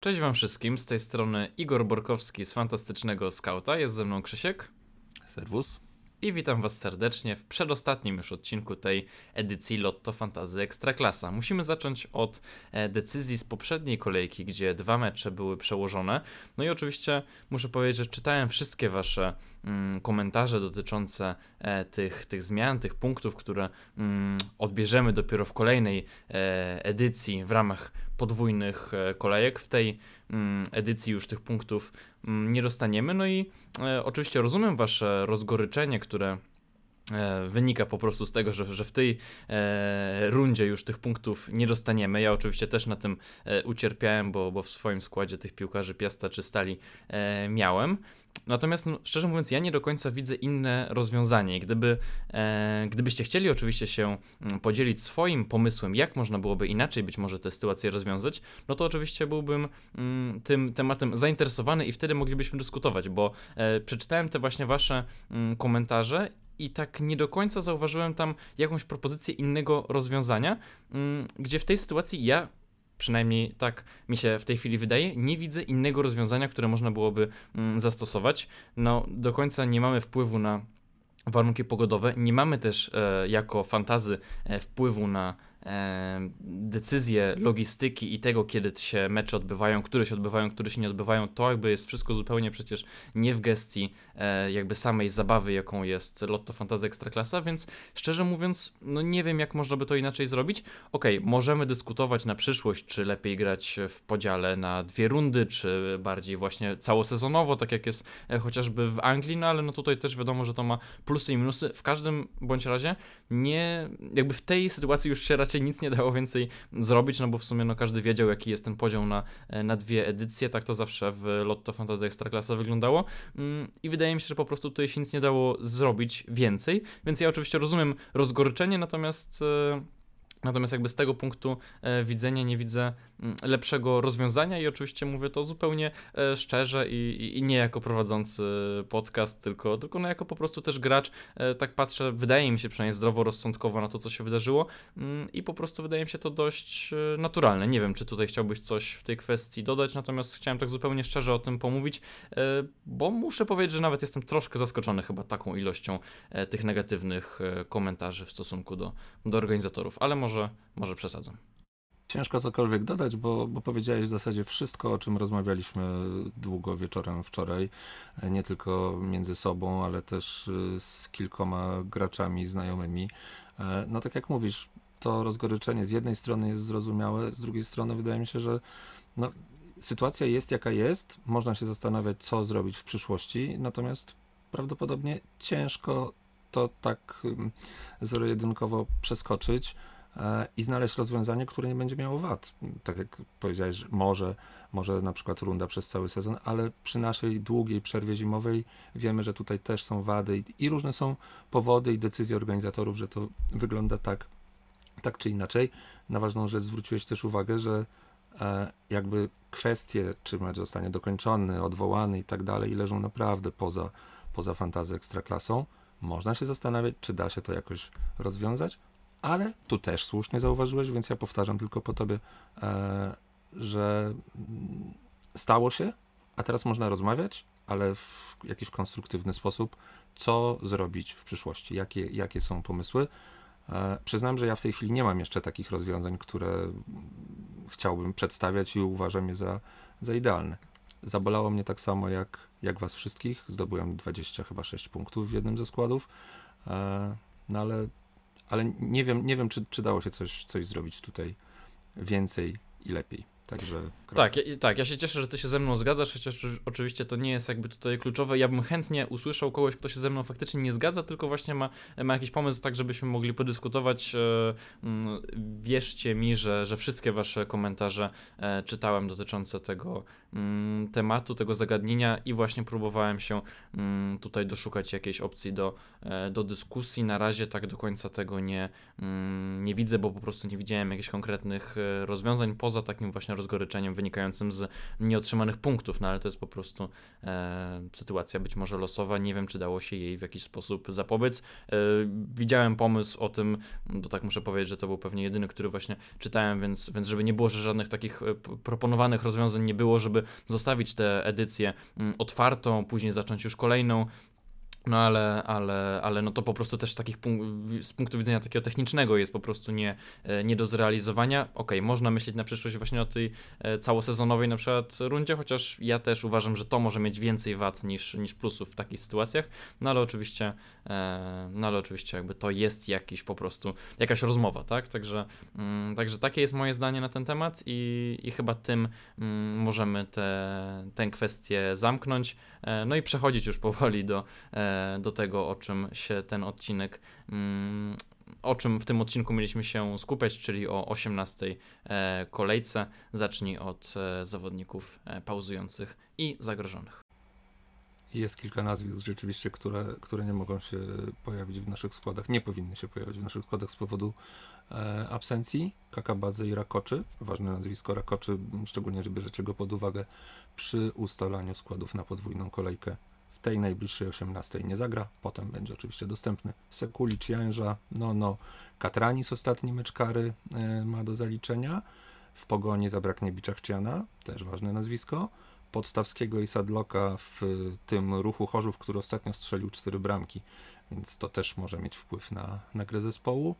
Cześć Wam wszystkim, z tej strony Igor Borkowski z Fantastycznego Skauta, jest ze mną Krzysiek Serwus. i witam Was serdecznie w przedostatnim już odcinku tej edycji Lotto Fantazy Ekstraklasa. Musimy zacząć od e, decyzji z poprzedniej kolejki, gdzie dwa mecze były przełożone. No i oczywiście muszę powiedzieć, że czytałem wszystkie Wasze mm, komentarze dotyczące e, tych, tych zmian, tych punktów, które mm, odbierzemy dopiero w kolejnej e, edycji w ramach podwójnych e, kolejek. W tej mm, edycji już tych punktów mm, nie dostaniemy. No i e, oczywiście rozumiem Wasze rozgoryczenie, które wynika po prostu z tego, że, że w tej e, rundzie już tych punktów nie dostaniemy. Ja oczywiście też na tym e, ucierpiałem, bo, bo w swoim składzie tych piłkarzy Piasta czy Stali e, miałem. Natomiast no, szczerze mówiąc, ja nie do końca widzę inne rozwiązanie. Gdyby, e, gdybyście chcieli oczywiście się mm, podzielić swoim pomysłem, jak można byłoby inaczej być może tę sytuację rozwiązać, no to oczywiście byłbym mm, tym tematem zainteresowany i wtedy moglibyśmy dyskutować, bo e, przeczytałem te właśnie wasze mm, komentarze i tak nie do końca zauważyłem tam jakąś propozycję innego rozwiązania, mm, gdzie w tej sytuacji ja, przynajmniej tak mi się w tej chwili wydaje, nie widzę innego rozwiązania, które można byłoby mm, zastosować. No, do końca nie mamy wpływu na warunki pogodowe, nie mamy też e, jako fantazy e, wpływu na decyzje logistyki i tego, kiedy się mecze odbywają, które się odbywają, które się nie odbywają, to jakby jest wszystko zupełnie przecież nie w gestii e, jakby samej zabawy, jaką jest Lotto Fantasy Ekstraklasa, więc szczerze mówiąc, no nie wiem, jak można by to inaczej zrobić. Okej, możemy dyskutować na przyszłość, czy lepiej grać w podziale na dwie rundy, czy bardziej właśnie całosezonowo, tak jak jest e, chociażby w Anglii, no ale no tutaj też wiadomo, że to ma plusy i minusy. W każdym bądź razie nie, jakby w tej sytuacji już się raczej nic nie dało więcej zrobić, no bo w sumie no każdy wiedział, jaki jest ten podział na, e, na dwie edycje, tak to zawsze w Lotto Fantasy Ekstraklasa wyglądało. Mm, i wydaje mi się, że po prostu tutaj się nic nie dało zrobić więcej, więc ja oczywiście rozumiem rozgoryczenie, natomiast e, Natomiast jakby z tego punktu e, widzenia nie widzę lepszego rozwiązania i oczywiście mówię to zupełnie e, szczerze i, i, nie jako prowadzący podcast, tylko, tylko no jako po prostu też gracz. E, tak patrzę, wydaje mi się przynajmniej zdroworozsądkowo na to, co się wydarzyło mm, i po prostu wydaje mi się to dość e, naturalne. Nie wiem, czy tutaj chciałbyś coś w tej kwestii dodać, natomiast chciałem tak zupełnie szczerze o tym pomówić, bo muszę powiedzieć, że nawet jestem troszkę zaskoczony chyba taką ilością tych negatywnych komentarzy w stosunku do, do organizatorów, ale może, może przesadzam. Ciężko cokolwiek dodać, bo, bo powiedziałeś w zasadzie wszystko, o czym rozmawialiśmy długo wieczorem wczoraj. Nie tylko między sobą, ale też y, z kilkoma graczami znajomymi. E, No tak jak mówisz, to rozgoryczenie z jednej strony jest zrozumiałe, z drugiej strony wydaje mi się, że no, sytuacja jest jaka jest. Można się zastanawiać, co zrobić w przyszłości, natomiast prawdopodobnie ciężko to tak zero-jedynkowo przeskoczyć i znaleźć rozwiązanie, które nie będzie miało wad. Tak jak powiedziałeś, że może, może na przykład runda przez cały sezon, ale przy naszej długiej przerwie zimowej wiemy, że tutaj też są wady i, i różne są powody i decyzje organizatorów, że to wygląda tak, tak czy inaczej. Na ważną rzecz zwróciłeś też uwagę, że e, jakby kwestie, czy mecz zostanie dokończony, odwołany i tak dalej, leżą naprawdę poza, poza fantazją ekstraklasą. Można się zastanawiać, czy da się to jakoś rozwiązać, ale tu też słusznie zauważyłeś, więc ja powtarzam tylko po tobie, e, że stało się, a teraz można rozmawiać, ale w jakiś konstruktywny sposób, co zrobić w przyszłości, jakie, jakie są pomysły. E, przyznam, że ja w tej chwili nie mam jeszcze takich rozwiązań, które chciałbym przedstawiać i uważam je za, za idealne. Zabolało mnie tak samo jak, jak was wszystkich. Zdobyłem 20 chyba 6 punktów w jednym ze składów. E, no ale, ale nie wiem, nie wiem czy, czy dało się coś, coś zrobić tutaj więcej i lepiej. Także. Tak, ja, tak, ja się cieszę, że ty się ze mną zgadzasz, chociaż oczy- oczywiście to nie jest jakby tutaj kluczowe. Ja bym chętnie usłyszał kogoś, kto się ze mną faktycznie nie zgadza, tylko właśnie ma, ma jakiś pomysł, tak żebyśmy mogli podyskutować. E, mm, Wierzcie mi, że, że wszystkie wasze komentarze e, czytałem dotyczące tego mm, tematu, tego zagadnienia i właśnie próbowałem się mm, tutaj doszukać jakiejś opcji do, e, do dyskusji. Na razie tak do końca tego nie, nie widzę, bo po prostu nie widziałem jakichś konkretnych rozwiązań poza takim właśnie rozgoryczeniem wynikającym z nieotrzymanych punktów, no ale to jest po prostu e, sytuacja być może losowa. Nie wiem, czy dało się jej w jakiś sposób zapobiec. E, widziałem pomysł o tym, bo tak muszę powiedzieć, że to był pewnie jedyny, który właśnie czytałem, więc, więc żeby nie było, że żadnych takich e, proponowanych rozwiązań nie było, żeby zostawić tę edycję mm, otwartą, później zacząć już kolejną, no ale, ale, ale no to po prostu też takich punk- z punktu widzenia takiego technicznego jest po prostu nie, e, nie do zrealizowania. Okej, okay, można myśleć na przyszłość właśnie o tej e, całosezonowej na przykład rundzie, chociaż ja też uważam, że to może mieć więcej wad niż, niż plusów w takich sytuacjach, no ale oczywiście e, no ale oczywiście jakby to jest jakiś po prostu, jakaś rozmowa, tak? Także, mm, także takie jest moje zdanie na ten temat i, i chyba tym mm, możemy te, tę kwestię zamknąć, no i przechodzić już powoli do do tego, o czym się ten odcinek, mm, o czym w tym odcinku mieliśmy się skupiać, czyli o 18 e, kolejce. Zacznij od e, zawodników e, pauzujących i zagrożonych. Jest kilka nazwisk rzeczywiście, które, które nie mogą się pojawić w naszych składach, nie powinny się pojawić w naszych składach z powodu e, absencji. Kakabazy i Rakoczy. Ważne nazwisko Rakoczy, szczególnie, że bierzecie go pod uwagę przy ustalaniu składów na podwójną kolejkę tej najbliższej 18 nie zagra, potem będzie oczywiście dostępny Sekulicz, Jęża, no no, Katranis ostatni mecz kary e, ma do zaliczenia, w Pogoni zabraknie Biczachciana, też ważne nazwisko, Podstawskiego i Sadloka w tym ruchu Chorzów, który ostatnio strzelił cztery bramki, więc to też może mieć wpływ na, na grę zespołu.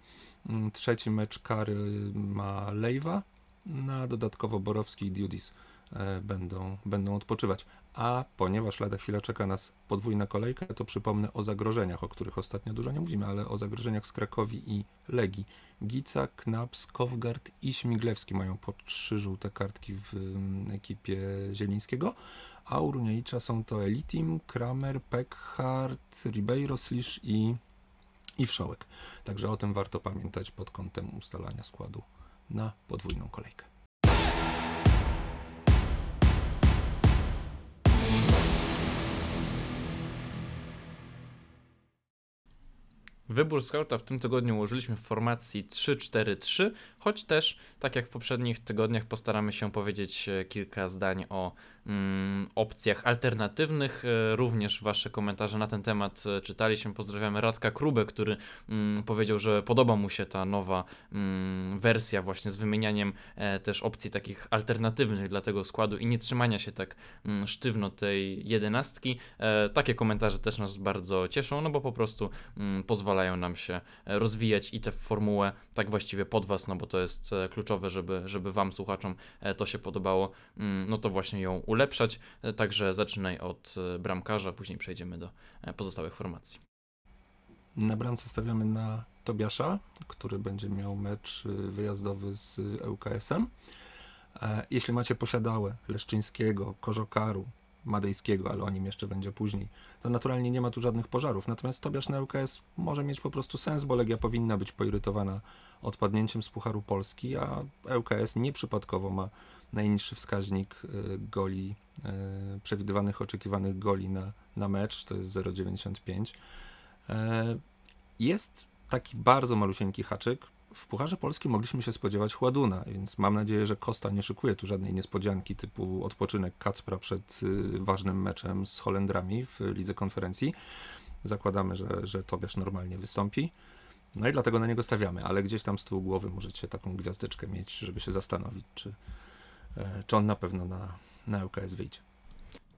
Mm, trzeci mecz kary ma Lejwa, na dodatkowo Borowski i Diudis e, będą, będą odpoczywać. A ponieważ lada chwila czeka nas podwójna kolejka, to przypomnę o zagrożeniach, o których ostatnio dużo nie mówimy, ale o zagrożeniach z Krakowi i Legii. Gica, Knaps, Kowgard i Śmiglewski mają po trzy żółte kartki w mm, ekipie Zielińskiego, a u Runiejcza są to Elitim, Kramer, Peckhardt, Ribeiro, Slisz i, i Wszołek. Także o tym warto pamiętać pod kątem ustalania składu na podwójną kolejkę. Wybór scouta w tym tygodniu ułożyliśmy w formacji 3-4-3, choć też, tak jak w poprzednich tygodniach, postaramy się powiedzieć e, kilka zdań o mm, opcjach alternatywnych. E, również Wasze komentarze na ten temat e, czytaliśmy. Pozdrawiamy Radka Krubę, który mm, powiedział, że podoba mu się ta nowa mm, wersja właśnie z wymienianiem e, też opcji takich alternatywnych dla tego składu i nie trzymania się tak mm, sztywno tej jedenastki. E, takie komentarze też nas bardzo cieszą, no bo po prostu mm, pozwalają nam się e, rozwijać i tę formułę tak właściwie pod Was, no bo to jest kluczowe, żeby, żeby Wam, słuchaczom, to się podobało, mm, no to właśnie ją ulepszać, e, także zaczynaj od e, bramkarza, później przejdziemy do e, pozostałych formacji. Na bramce stawiamy na Tobiasza, który będzie miał mecz wyjazdowy z ŁKS-em. Jeśli macie posiadałe Leszczyńskiego, Korzokaru, Madejskiego, ale o nim jeszcze będzie później, to naturalnie nie ma tu żadnych pożarów. Natomiast Tobiasz na ŁKS może mieć po prostu sens, bo Legia powinna być poirytowana odpadnięciem z Pucharu Polski, a ŁKS nieprzypadkowo ma najniższy wskaźnik y, goli, y, przewidywanych, oczekiwanych goli na, na mecz, to jest 0,95. E, jest taki bardzo malusieńki haczyk. W Pucharze Polskim mogliśmy się spodziewać Chładuna, więc mam nadzieję, że Kosta nie szykuje tu żadnej niespodzianki typu odpoczynek Kacpra przed y, ważnym meczem z Holendrami w Lidze Konferencji. Zakładamy, że, że Tobiasz normalnie wystąpi. No i dlatego na niego stawiamy, ale gdzieś tam z tyłu głowy możecie taką gwiazdeczkę mieć, żeby się zastanowić, czy, E, czy on na pewno na, na LKS wyjdzie.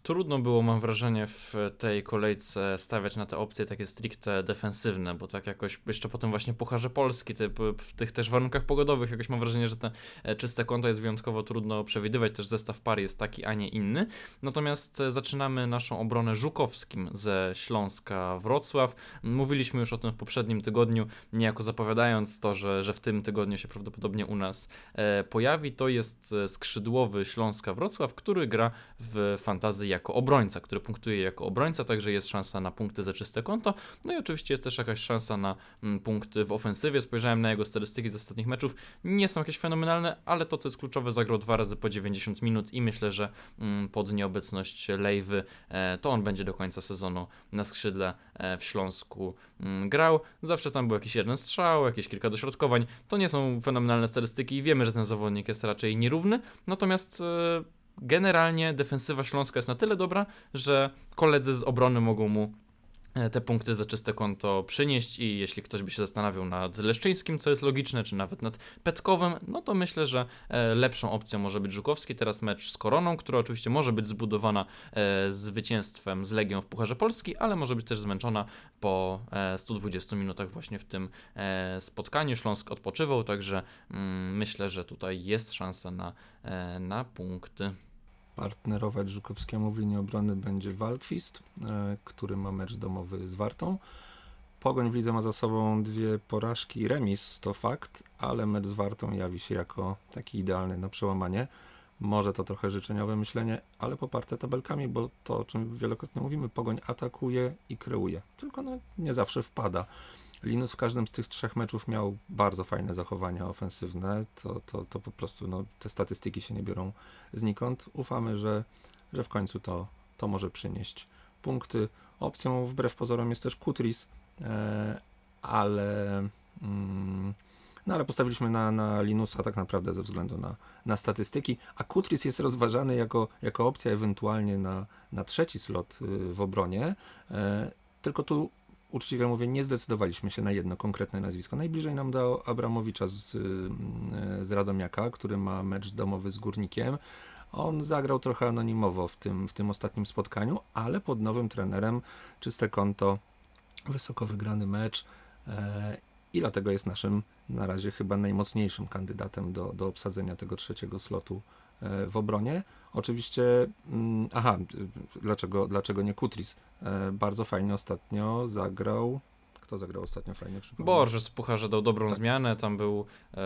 Trudno było, mam wrażenie, w tej kolejce stawiać na te opcje takie stricte defensywne, bo tak jakoś jeszcze potem właśnie Pucharze Polski, te, w tych też warunkach pogodowych jakoś mam wrażenie, że te e, czyste konta jest wyjątkowo trudno przewidywać, też zestaw par jest taki, a nie inny. Natomiast e, zaczynamy naszą obronę Żukowskim ze Śląska Wrocław. Mówiliśmy już o tym w poprzednim tygodniu, niejako zapowiadając to, że, że w tym tygodniu się prawdopodobnie u nas e, pojawi. To jest skrzydłowy Śląska Wrocław, który gra w fantazji jako obrońca, który punktuje jako obrońca, także jest szansa na punkty za czyste konto. No i oczywiście jest też jakaś szansa na mm, punkty w ofensywie. Spojrzałem na jego statystyki z ostatnich meczów. Nie są jakieś fenomenalne, ale to, co jest kluczowe, zagrał dwa razy po 90 minut i myślę, że mm, pod nieobecność Lejwy e, to on będzie do końca sezonu na skrzydle e, w Śląsku mm, grał. Zawsze tam był jakiś jeden strzał, jakieś kilka dośrodkowań. To nie są fenomenalne statystyki i wiemy, że ten zawodnik jest raczej nierówny, natomiast e, generalnie defensywa Śląska jest na tyle dobra, że koledzy z obrony mogą mu e, te punkty za czyste konto przynieść i jeśli ktoś by się zastanawiał nad Leszczyńskim, co jest logiczne, czy nawet nad Petkowem, no to myślę, że e, lepszą opcją może być Żukowski. Teraz mecz z Koroną, która oczywiście może być zbudowana e, zwycięstwem z Legią w Pucharze Polski, ale może być też zmęczona po e, 120 minutach właśnie w tym spotkaniu. Śląsk odpoczywał, także mm, myślę, że tutaj jest szansa na, na punkty. Partnerować Żukowskiemu w linii obrony będzie Walkwist, e, który ma mecz domowy z Wartą. Pogoń w lidze ma za sobą dwie porażki, remis to fakt, ale mecz z Wartą jawi się jako taki idealny na przełamanie. Może to trochę życzeniowe myślenie, ale poparte tabelkami, bo to o czym wielokrotnie mówimy, Pogoń atakuje i kreuje, tylko no, nie zawsze wpada. Linus w każdym z tych trzech meczów miał bardzo fajne zachowania ofensywne. To, to, to po prostu no, te statystyki się nie biorą znikąd. Ufamy, że, że w końcu to, to może przynieść punkty. Opcją wbrew pozorom jest też Kutris, e, ale, mm, no, ale postawiliśmy na, na Linusa tak naprawdę ze względu na, na statystyki, a Kutris jest rozważany jako, jako opcja ewentualnie na, na trzeci slot y, w obronie. E, tylko tu uczciwie mówię, nie zdecydowaliśmy się na jedno konkretne nazwisko. Najbliżej nam dał Abramowicza z, y, z Radomiaka, który ma mecz domowy z Górnikiem. On zagrał trochę anonimowo w tym, w tym ostatnim spotkaniu, ale pod nowym trenerem czyste konto, wysoko wygrany mecz e, i dlatego jest naszym na razie chyba najmocniejszym kandydatem do, do obsadzenia tego trzeciego slotu w obronie. Oczywiście, mm, aha, dlaczego, dlaczego nie Kutris? E, bardzo fajnie ostatnio zagrał. Kto zagrał ostatnio fajnie? Borges w Pucharze dał dobrą Tak. zmianę, tam był e,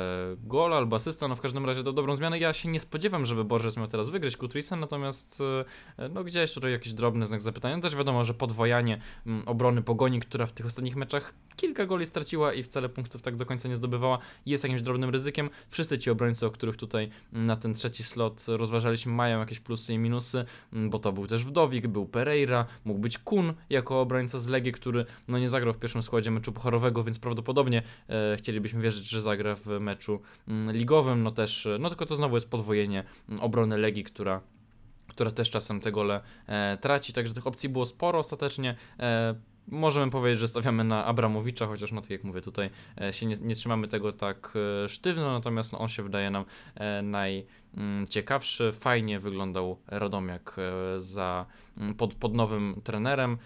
gol albo asysta, no w każdym razie dał dobrą zmianę. Ja się nie spodziewam, żeby Borges miał teraz wygrać Kutrisa, natomiast e, no gdzieś tutaj jakiś drobny znak zapytania. No też wiadomo, że podwojanie m, obrony Pogoni, która w tych ostatnich meczach kilka goli straciła i wcale punktów tak do końca nie zdobywała, jest jakimś drobnym ryzykiem. Wszyscy ci obrońcy, o których tutaj m, na ten trzeci slot rozważaliśmy, mają jakieś plusy i minusy, m, bo to był też Wdowik, był Pereira, mógł być Kun jako obrońca z Legii, który no nie zagrał w pierwszym składzie meczu pucharowego, więc prawdopodobnie e, chcielibyśmy wierzyć, że zagra w meczu mm, ligowym, no też, e, no tylko to znowu jest podwojenie mm, obrony Legii, która która też czasem te gole e, traci, także tych opcji było sporo ostatecznie. E, Możemy powiedzieć, że stawiamy na Abramowicza, chociaż no tak jak mówię, tutaj e, się nie, nie trzymamy tego tak e, sztywno, natomiast no, on się wydaje nam e, najciekawszy. Fajnie wyglądał Radomiak za, m, pod, pod nowym trenerem.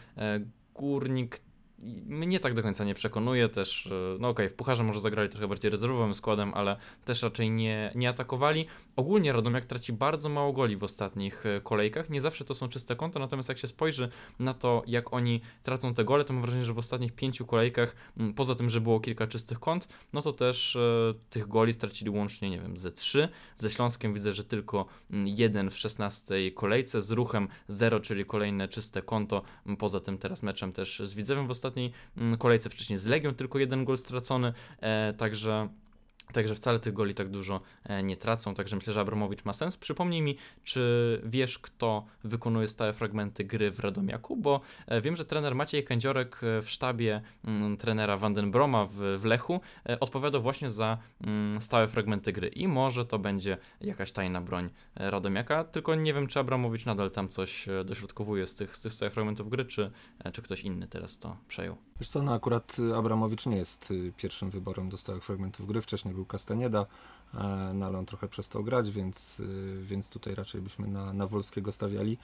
Górnik mnie tak do końca nie przekonuje też, e, no okej, w Pucharze może zagrali trochę bardziej rezerwowym składem, ale też raczej nie, nie atakowali. Ogólnie Radomiak traci bardzo mało goli w ostatnich e, kolejkach, nie zawsze to są czyste konta, natomiast jak się spojrzy na to, jak oni tracą te gole, to mam wrażenie, że w ostatnich pięciu kolejkach, poza tym, że było kilka czystych kont, no to też e, tych goli stracili łącznie, nie wiem, ze trzy. Ze Śląskiem widzę, że tylko jeden w 16 kolejce, z Ruchem 0, czyli kolejne czyste konto, poza tym teraz meczem też z Widzewem w ostatniej mm, kolejce, wcześniej z Legią tylko jeden gol stracony, e, także... Także wcale tych goli tak dużo e, nie tracą, także myślę, że Abramowicz ma sens. Przypomnij mi, czy wiesz, kto wykonuje stałe fragmenty gry w Radomiaku, bo e, wiem, że trener Maciej Kędziorek e, w sztabie mm, trenera Vandenbroma w, w Lechu e, odpowiada właśnie za mm, stałe fragmenty gry i może to będzie jakaś tajna broń Radomiaka, tylko nie wiem, czy Abramowicz nadal tam coś dośrodkowuje z tych, z tych stałych fragmentów gry, czy, czy ktoś inny teraz to przejął. Wiesz co, no akurat y, Abramowicz nie jest y, pierwszym wyborem do stałych fragmentów gry. Wcześniej był Castaneda, e, no ale on trochę przestał grać, więc, y, więc tutaj raczej byśmy na, na Wolskiego stawiali.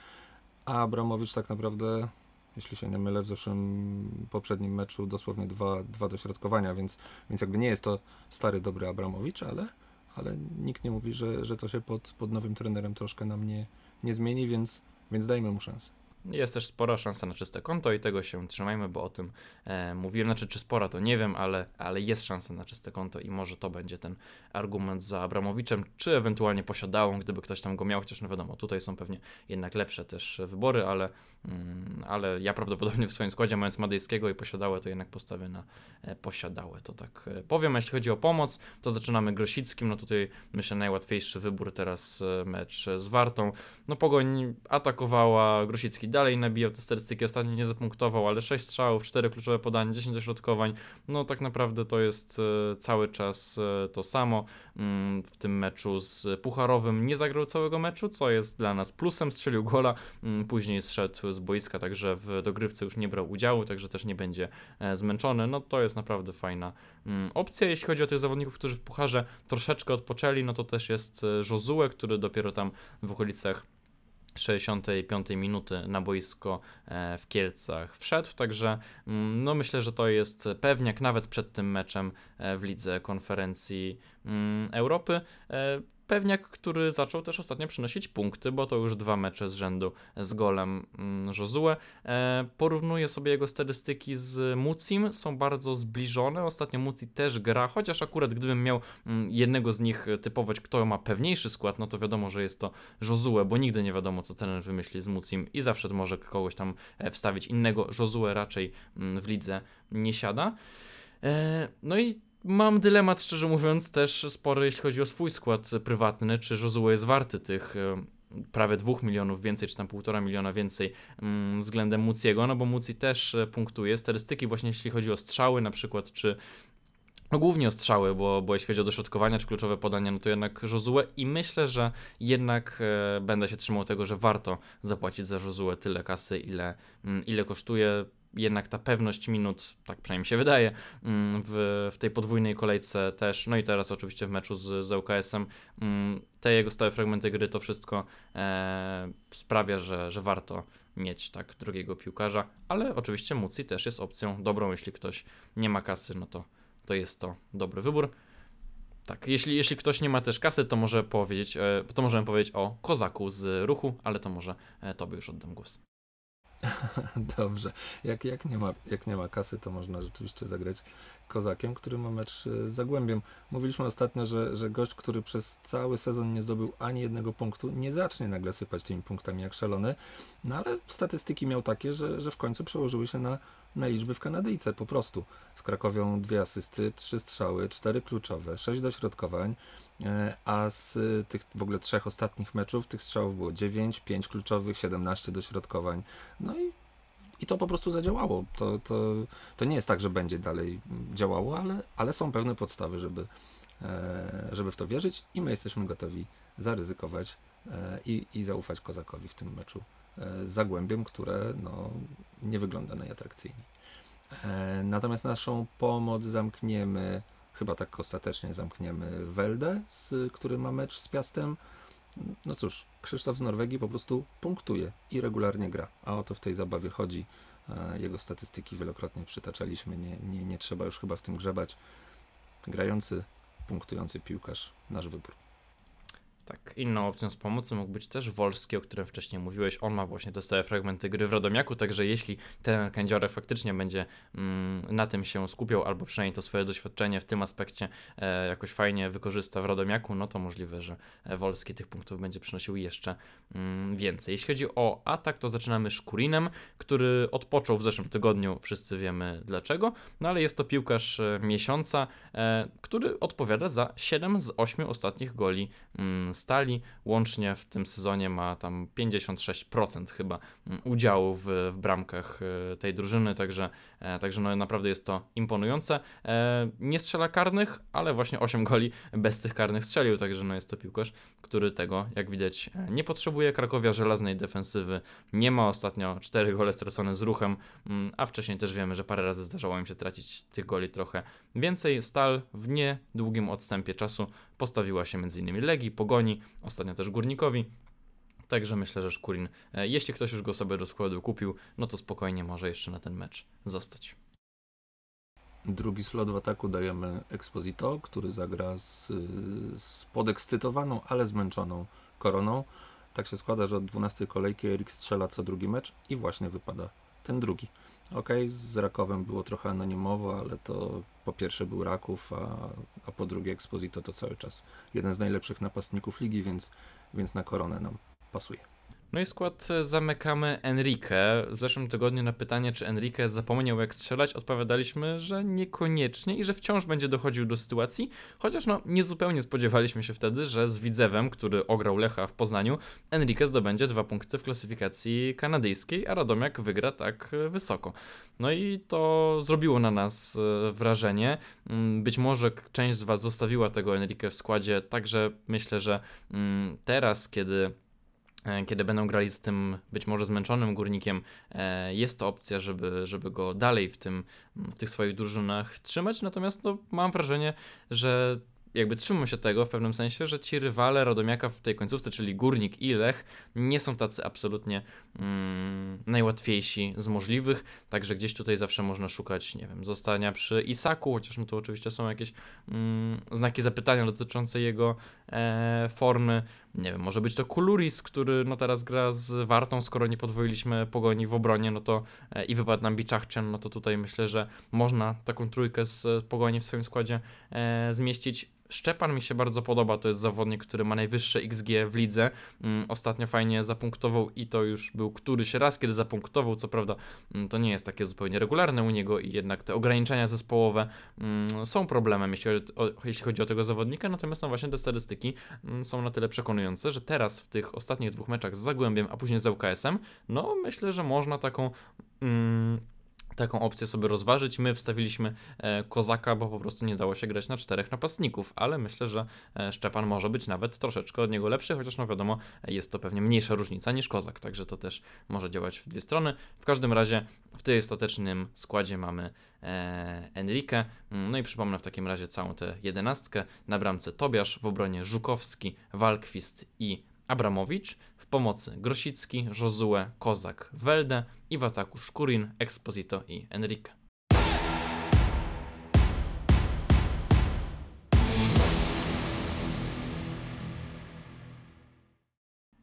A Abramowicz tak naprawdę, jeśli się nie mylę, w zeszłym poprzednim meczu dosłownie dwa, dwa dośrodkowania, więc, więc jakby nie jest to stary, dobry Abramowicz, ale, ale nikt nie mówi, że, że to się pod, pod nowym trenerem troszkę nam nie, nie zmieni, więc, więc dajmy mu szansę. Jest też spora szansa na czyste konto i tego się trzymajmy, bo o tym e, mówiłem. Znaczy, czy spora to nie wiem, ale, ale jest szansa na czyste konto i może to będzie ten argument za Abramowiczem, czy ewentualnie posiadałą, gdyby ktoś tam go miał, chociaż no wiadomo, tutaj są pewnie jednak lepsze też wybory, ale, mm, ale ja prawdopodobnie w swoim składzie, mając Madejskiego i posiadałe, to jednak postawię na e, posiadałe, to tak e, powiem. A jeśli chodzi o pomoc, to zaczynamy Grosickim, no tutaj myślę najłatwiejszy wybór teraz e, mecz z Wartą. No Pogoń atakowała, Grosicki dalej nabijał te statystyki, ostatnio nie zapunktował, ale 6 strzałów, 4 kluczowe podania, 10 dośrodkowań, no tak naprawdę to jest e, cały czas e, to samo. Mm, w tym meczu z Pucharowym nie zagrał całego meczu, co jest dla nas plusem, strzelił gola, mm, później zszedł z boiska, także w dogrywce już nie brał udziału, także też nie będzie e, zmęczony, no to jest naprawdę fajna mm, opcja. Jeśli chodzi o tych zawodników, którzy w Pucharze troszeczkę odpoczęli, no to też jest Josue, który dopiero tam w okolicach 65 minuty na boisko e, w Kielcach wszedł, także mm, no myślę, że to jest pewniak nawet przed tym meczem e, w lidze konferencji mm, Europy. Pewniak, który zaczął też ostatnio przynosić punkty, bo to już dwa mecze z rzędu z golem mm, Josue. E, porównuję sobie jego statystyki z Mucim, są bardzo zbliżone. Ostatnio Muci też gra, chociaż akurat gdybym miał mm, jednego z nich typować, kto ma pewniejszy skład, no to wiadomo, że jest to Josue, bo nigdy nie wiadomo, co ten wymyśli z Mucim i zawsze może kogoś tam e, wstawić innego. Josue raczej mm, w lidze nie siada. E, no i Mam dylemat, szczerze mówiąc, też spory, jeśli chodzi o swój skład prywatny, czy Josue jest warty tych prawie 2 milionów więcej, czy tam 1,5 miliona więcej mm, względem Muciego, no bo Muci też e, punktuje. Statystyki właśnie jeśli chodzi o strzały na przykład, czy no głównie o strzały, bo, bo jeśli chodzi o dośrodkowania czy kluczowe podania, no to jednak Josue i myślę, że jednak e, będę się trzymał tego, że warto zapłacić za Josue tyle kasy, ile, mm, ile kosztuje jednak ta pewność minut, tak przynajmniej się wydaje, mm, w, w tej podwójnej kolejce też, no i teraz oczywiście w meczu z, z UKS-em, mm, te jego stałe fragmenty gry, to wszystko e, sprawia, że, że warto mieć tak drugiego piłkarza, ale oczywiście Muci też jest opcją dobrą, jeśli ktoś nie ma kasy, no to, to jest to dobry wybór. Tak, jeśli, jeśli ktoś nie ma też kasy, to może powiedzieć, e, to możemy powiedzieć o Kozaku z ruchu, ale to może e, tobie już oddam głos. Dobrze. Jak, jak, nie ma, jak nie ma kasy, to można rzeczywiście zagrać Kozakiem, który ma mecz e, z Zagłębiem. Mówiliśmy ostatnio, że, że gość, który przez cały sezon nie zdobył ani jednego punktu, nie zacznie nagle sypać tymi punktami jak szalony, no ale statystyki miał takie, że, że w końcu przełożyły się na, na liczby w Kanadyjce po prostu. Z Krakowią dwie asysty, trzy strzały, cztery kluczowe, sześć dośrodkowań, a z tych w ogóle trzech ostatnich meczów tych strzałów było 9, 5 kluczowych, 17 dośrodkowań. No i, i to po prostu zadziałało. To, to, to nie jest tak, że będzie dalej działało, ale, ale są pewne podstawy, żeby, e, żeby w to wierzyć i my jesteśmy gotowi zaryzykować e, i, i zaufać Kozakowi w tym meczu z Zagłębiem, które no, nie wygląda najatrakcyjniej. Natomiast naszą pomoc zamkniemy chyba tak ostatecznie zamkniemy Weldę, z, który ma mecz z Piastem. No cóż, Krzysztof z Norwegii po prostu punktuje i regularnie gra, a o to w tej zabawie chodzi. E, jego statystyki wielokrotnie przytaczaliśmy, nie, nie, nie trzeba już chyba w tym grzebać. Grający, punktujący piłkarz, nasz wybór. Tak, inną opcją z pomocy mógł być też Wolski, o którym wcześniej mówiłeś. On ma właśnie te stałe fragmenty gry w Radomiaku, także jeśli ten Kędziorek faktycznie będzie mm, na tym się skupiał, albo przynajmniej to swoje doświadczenie w tym aspekcie e, jakoś fajnie wykorzysta w Radomiaku, no to możliwe, że Wolski tych punktów będzie przynosił jeszcze mm, więcej. Jeśli chodzi o atak, to zaczynamy Szkurinem, który odpoczął w zeszłym tygodniu, wszyscy wiemy dlaczego, no ale jest to piłkarz e, miesiąca, e, który odpowiada za 7 z 8 ostatnich goli mm, Stali. Łącznie w tym sezonie ma tam 56% chyba mm, udziału w, w bramkach e, tej drużyny, także, także no naprawdę jest to imponujące. E, nie strzela karnych, ale właśnie 8 goli bez tych karnych strzelił, także no jest to piłkarz, który tego, jak widać, nie potrzebuje. Krakowia żelaznej defensywy nie ma ostatnio 4 gole stracone z ruchem, mm, a wcześniej też wiemy, że parę razy zdarzało im się tracić tych goli trochę więcej. Stal w niedługim odstępie czasu postawiła się m.in. Legii, Pogoni, ostatnio też Górnikowi. Także myślę, że Szkurin, e, jeśli ktoś już go sobie do składu kupił, no to spokojnie może jeszcze na ten mecz zostać. Drugi slot w ataku dajemy Exposito, który zagra z, z podekscytowaną, ale zmęczoną koroną. tak się składa, że od 12 kolejki Erik strzela co drugi mecz i właśnie wypada ten drugi. Okej, z Rakowem było trochę anonimowo, ale to po pierwsze był Raków, a, a po drugie Exposito to cały czas jeden z najlepszych napastników ligi, więc, więc na koronę nam pasuje. No i skład e, zamykamy Enrique. W zeszłym tygodniu na pytanie, czy Enrique zapomniał jak strzelać, odpowiadaliśmy, że niekoniecznie i że wciąż będzie dochodził do sytuacji, chociaż no niezupełnie spodziewaliśmy się wtedy, że z Widzewem, który ograł Lecha w Poznaniu, Enrique zdobędzie dwa punkty w klasyfikacji kanadyjskiej, a Radomiak wygra tak e, wysoko. No i to zrobiło na nas e, wrażenie. Mm, być może część z Was zostawiła tego Enrique w składzie, także myślę, że mm, teraz, kiedy kiedy będą grali z tym być może zmęczonym górnikiem, e, jest to opcja, żeby, żeby go dalej w, tym, w tych swoich drużynach trzymać. Natomiast no, mam wrażenie, że jakby trzymam się tego w pewnym sensie, że ci rywale Radomiaka w tej końcówce, czyli Górnik i Lech, nie są tacy absolutnie mm, najłatwiejsi z możliwych, także gdzieś tutaj zawsze można szukać, nie wiem, zostania przy Isaku, chociaż no to oczywiście są jakieś mm, znaki zapytania dotyczące jego e, formy. Nie wiem, może być to Kuluris, który no teraz gra z Wartą, skoro nie podwoiliśmy pogoni w obronie, no to e, i wypadł nam Biczachczyn, no to tutaj myślę, że można taką trójkę z pogoni w swoim składzie e, zmieścić. Szczepan mi się bardzo podoba, to jest zawodnik, który ma najwyższe XG w lidze. Mm, ostatnio fajnie zapunktował i to już był któryś raz, kiedy zapunktował. Co prawda, mm, to nie jest takie zupełnie regularne u niego i jednak te ograniczenia zespołowe mm, są problemem, jeśli chodzi, o, tego zawodnika. Natomiast no właśnie te statystyki są na tyle przekonujące, że teraz w tych ostatnich dwóch meczach z Zagłębiem, a później z UKS-em, no myślę, że można taką taką opcję sobie rozważyć. My wstawiliśmy e, Kozaka, bo po prostu nie dało się grać na czterech napastników, ale myślę, że e, Szczepan może być nawet troszeczkę od niego lepszy, chociaż no wiadomo, jest to pewnie mniejsza różnica niż Kozak, także to też może działać w dwie strony. W każdym razie w tej ostatecznym składzie mamy e, Enrique, no i przypomnę w takim razie całą tę jedenastkę. Na bramce Tobiasz, w obronie Żukowski, Walkwist i Abramowicz, pomocy Grosicki, Josue, Kozak, Welde i w ataku Szkurin, Exposito i Enrique.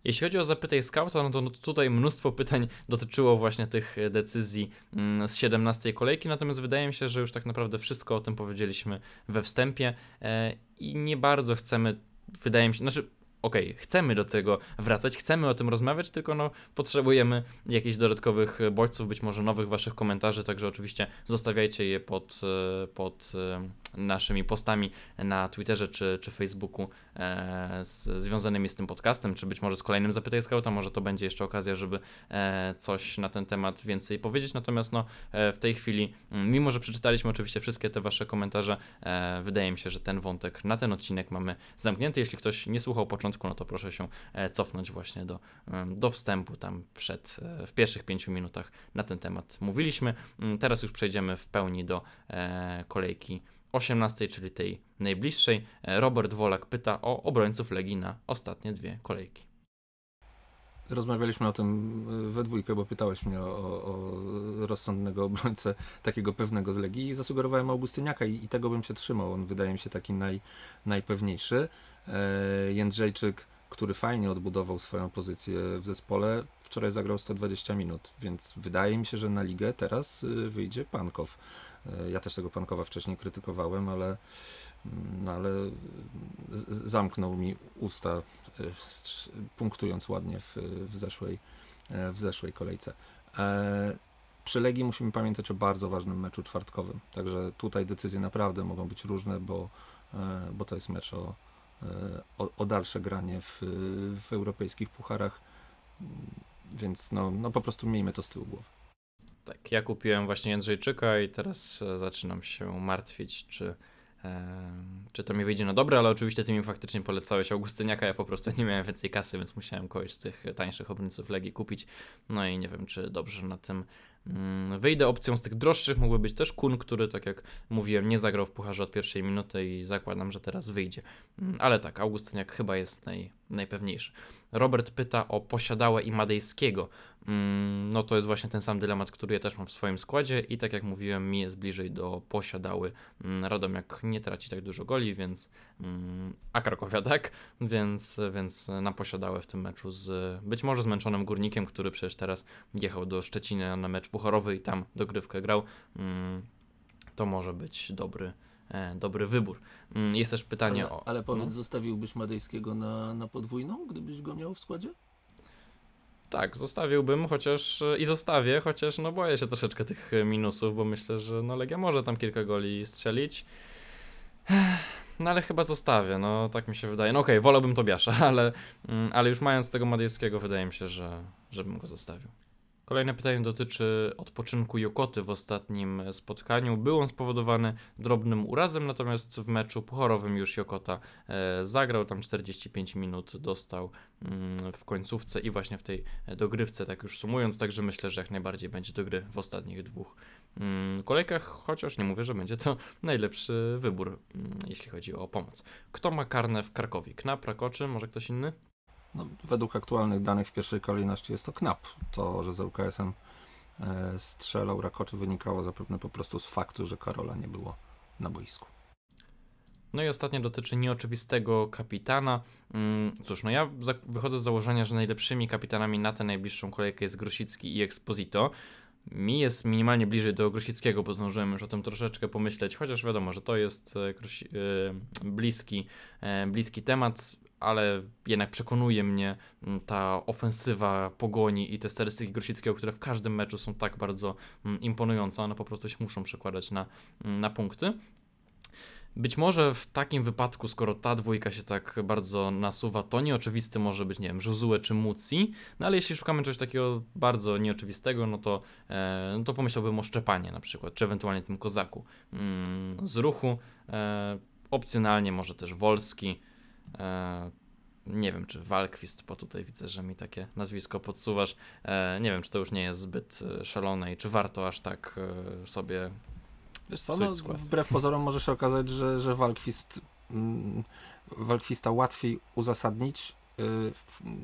Jeśli chodzi o zapytaj scouta, no to tutaj mnóstwo pytań dotyczyło właśnie tych decyzji mm, z 17 kolejki, natomiast wydaje mi się, że już tak naprawdę wszystko o tym powiedzieliśmy we wstępie e, i nie bardzo chcemy, wydaje mi się, znaczy okej, okay, chcemy do tego wracać, chcemy o tym rozmawiać, tylko no, potrzebujemy jakichś dodatkowych bodźców, być może nowych waszych komentarzy, także oczywiście zostawiajcie je pod, e, pod e, naszymi postami na Twitterze czy, czy Facebooku e, z, związanymi z tym podcastem, czy być może z kolejnym Zapytaj Scouta, może to będzie jeszcze okazja, żeby e, coś na ten temat więcej powiedzieć, natomiast no, e, w tej chwili, mimo że przeczytaliśmy oczywiście wszystkie te wasze komentarze, e, wydaje mi się, że ten wątek na ten odcinek mamy zamknięty. Jeśli ktoś nie słuchał początku, no to proszę się e, cofnąć właśnie do, do wstępu, tam przed, e, w pierwszych pięciu minutach na ten temat mówiliśmy. Mm, teraz już przejdziemy w pełni do kolejki 18, czyli tej najbliższej, e, Robert Wolak pyta o obrońców Legii na ostatnie dwie kolejki. Rozmawialiśmy o tym e, we dwójkę, bo pytałeś mnie o, o rozsądnego obrońcę takiego pewnego z Legii i zasugerowałem Augustyniaka i, i, tego bym się trzymał. On wydaje mi się taki naj, najpewniejszy. E, Jędrzejczyk, który fajnie odbudował swoją pozycję w zespole, wczoraj zagrał 120 minut, więc wydaje mi się, że na ligę teraz e, wyjdzie Pankow. E, ja też tego Pankowa wcześniej krytykowałem, ale, mm, no ale zamknął mi usta, e, punktując ładnie w, w, zeszłej, w zeszłej kolejce. Przy Legii musimy pamiętać o bardzo ważnym meczu czwartkowym. Także tutaj decyzje naprawdę mogą być różne, bo, bo to jest mecz o, o, o dalsze granie w, w europejskich pucharach. Więc no, no po prostu miejmy to z tyłu głowy. Tak, ja kupiłem właśnie Jędrzejczyka i teraz e, zaczynam się martwić, czy, e, czy to mi wyjdzie na dobre, ale oczywiście ty mi faktycznie polecałeś Augustyniaka, ja po prostu nie miałem więcej kasy, więc musiałem kogoś z tych tańszych obrońców Legii kupić. No i nie wiem, czy dobrze na tym wyjdę. Opcją z tych droższych mógłby być też Kun, który, tak jak mówiłem, nie zagrał w pucharze od pierwszej minuty i zakładam, że teraz wyjdzie. Mm, Ale tak, Augustyniak chyba jest naj, najpewniejszy. Robert pyta o Posiadałe i Madejskiego. Mm, No to jest właśnie ten sam dylemat, który ja też mam w swoim składzie i tak jak mówiłem, mi jest bliżej do Posiadały. Mm, Radomiak nie traci tak dużo goli, więc mm, a Krakowia tak, więc, więc na Posiadałe w tym meczu z być może zmęczonym Górnikiem, który przecież teraz jechał do Szczecina na mecz pucharowy i tam dogrywkę grał. To może być dobry, dobry wybór. Mm, Jest też pytanie Ale, o... ale powiedz, no. zostawiłbyś Madejskiego na, na podwójną, gdybyś go miał w składzie? Tak, zostawiłbym, chociaż i zostawię, chociaż no boję się troszeczkę tych e, minusów, bo myślę, że no Legia może tam kilka goli strzelić. No ale chyba zostawię, no tak mi się wydaje. No okej, wolałbym Tobiasza, ale, mm, ale już mając tego Madejskiego, wydaje mi się, że żebym go zostawił. Kolejne pytanie dotyczy odpoczynku Jokoty w ostatnim spotkaniu. Był on spowodowany drobnym urazem, natomiast w meczu pucharowym już Jokota e, zagrał, tam 45 minut dostał mm, w końcówce i właśnie w tej dogrywce, tak już sumując, także myślę, że jak najbardziej będzie do gry w ostatnich dwóch mm, kolejkach, chociaż nie mówię, że będzie to najlepszy wybór, mm, jeśli chodzi o pomoc. Kto ma karnę w Krakowie? Knap, Rakoczy, może ktoś inny? No, według aktualnych danych w pierwszej kolejności jest to knap. To, że z ŁKS-em e, strzelał Rakoczy wynikało zapewne po prostu z faktu, że Karola nie było na boisku. No i ostatnie dotyczy nieoczywistego kapitana. Mm, Cóż, no ja za- wychodzę z założenia, że najlepszymi kapitanami na tę najbliższą kolejkę jest Grosicki i Exposito. Mi jest minimalnie bliżej do Grosickiego, bo zdążyłem już o tym troszeczkę pomyśleć, chociaż wiadomo, że to jest e, e, bliski, bliski temat, ale jednak przekonuje mnie mm, ta ofensywa pogoni i te statystyki Grosickiego, które w każdym meczu są tak bardzo mm, imponujące, one po prostu się muszą przekładać na, mm, na punkty. Być może w takim wypadku, skoro ta dwójka się tak bardzo nasuwa, to nieoczywisty może być, nie wiem, Josue czy Muci, no ale jeśli szukamy czegoś takiego bardzo nieoczywistego, no to, e, no to pomyślałbym o Szczepanie na przykład, czy ewentualnie tym Kozaku mm, z ruchu, e, opcjonalnie może też Wolski, nie wiem, czy Walkwist, bo tutaj widzę, że mi takie nazwisko podsuwasz. E, nie wiem, czy to już nie jest zbyt e, szalone i czy warto aż tak e, sobie Wiesz co, no, wbrew pozorom może się okazać, że, że Walkwist, mm, Walkwista łatwiej uzasadnić y,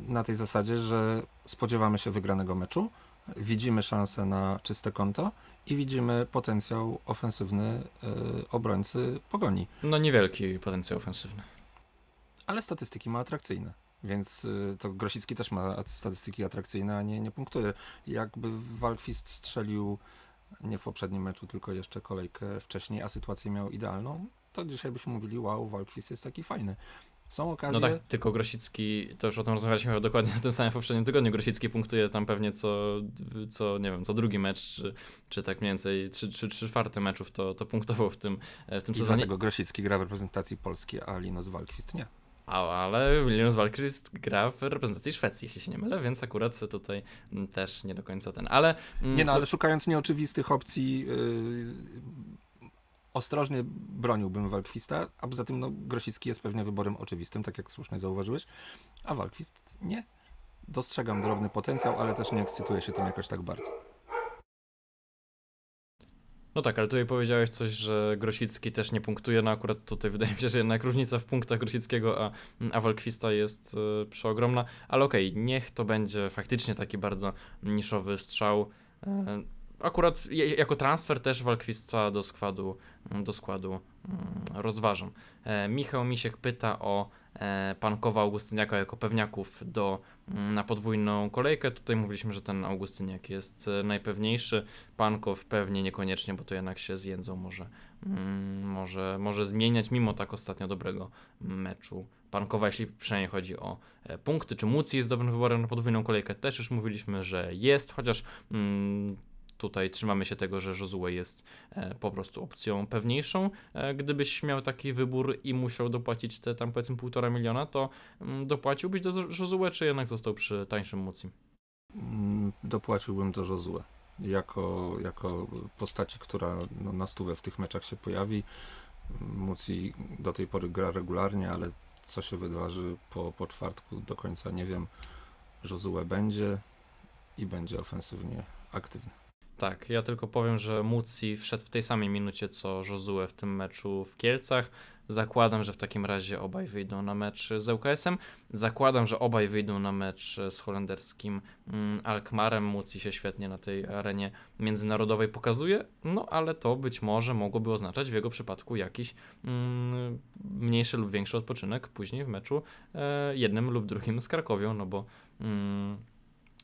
na tej zasadzie, że spodziewamy się wygranego meczu, widzimy szansę na czyste konto i widzimy potencjał ofensywny y, obrońcy Pogoni. No niewielki potencjał ofensywny. Ale statystyki ma atrakcyjne. Więc y, to Grosicki też ma statystyki atrakcyjne, a nie, nie punktuje. Jakby Walkwist strzelił nie w poprzednim meczu, tylko jeszcze kolejkę wcześniej, a sytuację miał idealną, to dzisiaj byśmy mówili, wow, Walkwist jest taki fajny. Są okazje, No tak, tylko Grosicki, to już o tym rozmawialiśmy dokładnie na tym samym w poprzednim tygodniu, Grosicki punktuje tam pewnie co, co nie wiem, co drugi mecz, czy, czy tak mniej więcej trzy, trzy, trzy czwarte meczów to, to punktował w tym, w tym i sezonie. dlatego Grosicki gra w reprezentacji Polski, a Linus Walkwist nie. Ale Linus Walkrist gra w reprezentacji Szwecji, jeśli się nie mylę, więc akurat tutaj mm, też nie do końca ten, ale... mm, Nie no, ale szukając nieoczywistych opcji, yy, ostrożnie broniłbym Walkwista, a poza tym no, Grosicki jest pewnie wyborem oczywistym, tak jak słusznie zauważyłeś, a Walkwist nie. Dostrzegam drobny potencjał, ale też nie ekscytuję się tym jakoś tak bardzo. No tak, ale tutaj powiedziałeś coś, że Grosicki też nie punktuje, no akurat tutaj wydaje mi się, że jednak różnica w punktach Grosickiego a, a Walkwista jest e, przeogromna, ale okej, niech to będzie faktycznie taki bardzo niszowy strzał. E, akurat jako transfer też Walkwista do składu, do składu mm, rozważam. E, Michał Misiek pyta o Pankowa Augustyniaka jako pewniaków do, mm, na podwójną kolejkę. Tutaj mówiliśmy, że ten Augustyniak jest e, najpewniejszy. Pankow pewnie niekoniecznie, bo to jednak się z Jędzą może, mm, może, może zmieniać, mimo tak ostatnio dobrego meczu Pankowa, jeśli przynajmniej chodzi o e, punkty. Czy Muci jest dobrym wyborem na podwójną kolejkę? Też już mówiliśmy, że jest, chociaż mm, tutaj trzymamy się tego, że Josue jest e, po prostu opcją pewniejszą. E, gdybyś miał taki wybór i musiał dopłacić te tam powiedzmy półtora miliona, to mm, dopłaciłbyś do Josue, czy jednak został przy tańszym Mucim? Mm, Dopłaciłbym to Josue. Jako, jako postaci, która no, na stówę w tych meczach się pojawi. Muci do tej pory gra regularnie, ale co się wydarzy po, po czwartku do końca nie wiem. Josue będzie i będzie ofensywnie aktywny. Tak, ja tylko powiem, że Muci wszedł w tej samej minucie co Josue w tym meczu w Kielcach. Zakładam, że w takim razie obaj wyjdą na mecz z ŁKS-em. Zakładam, że obaj wyjdą na mecz z holenderskim mm, Alkmarem. Muci się świetnie na tej arenie międzynarodowej pokazuje, no ale to być może mogłoby oznaczać w jego przypadku jakiś mm, mniejszy lub większy odpoczynek później w meczu e, jednym lub drugim z Krakowią, no bo mm,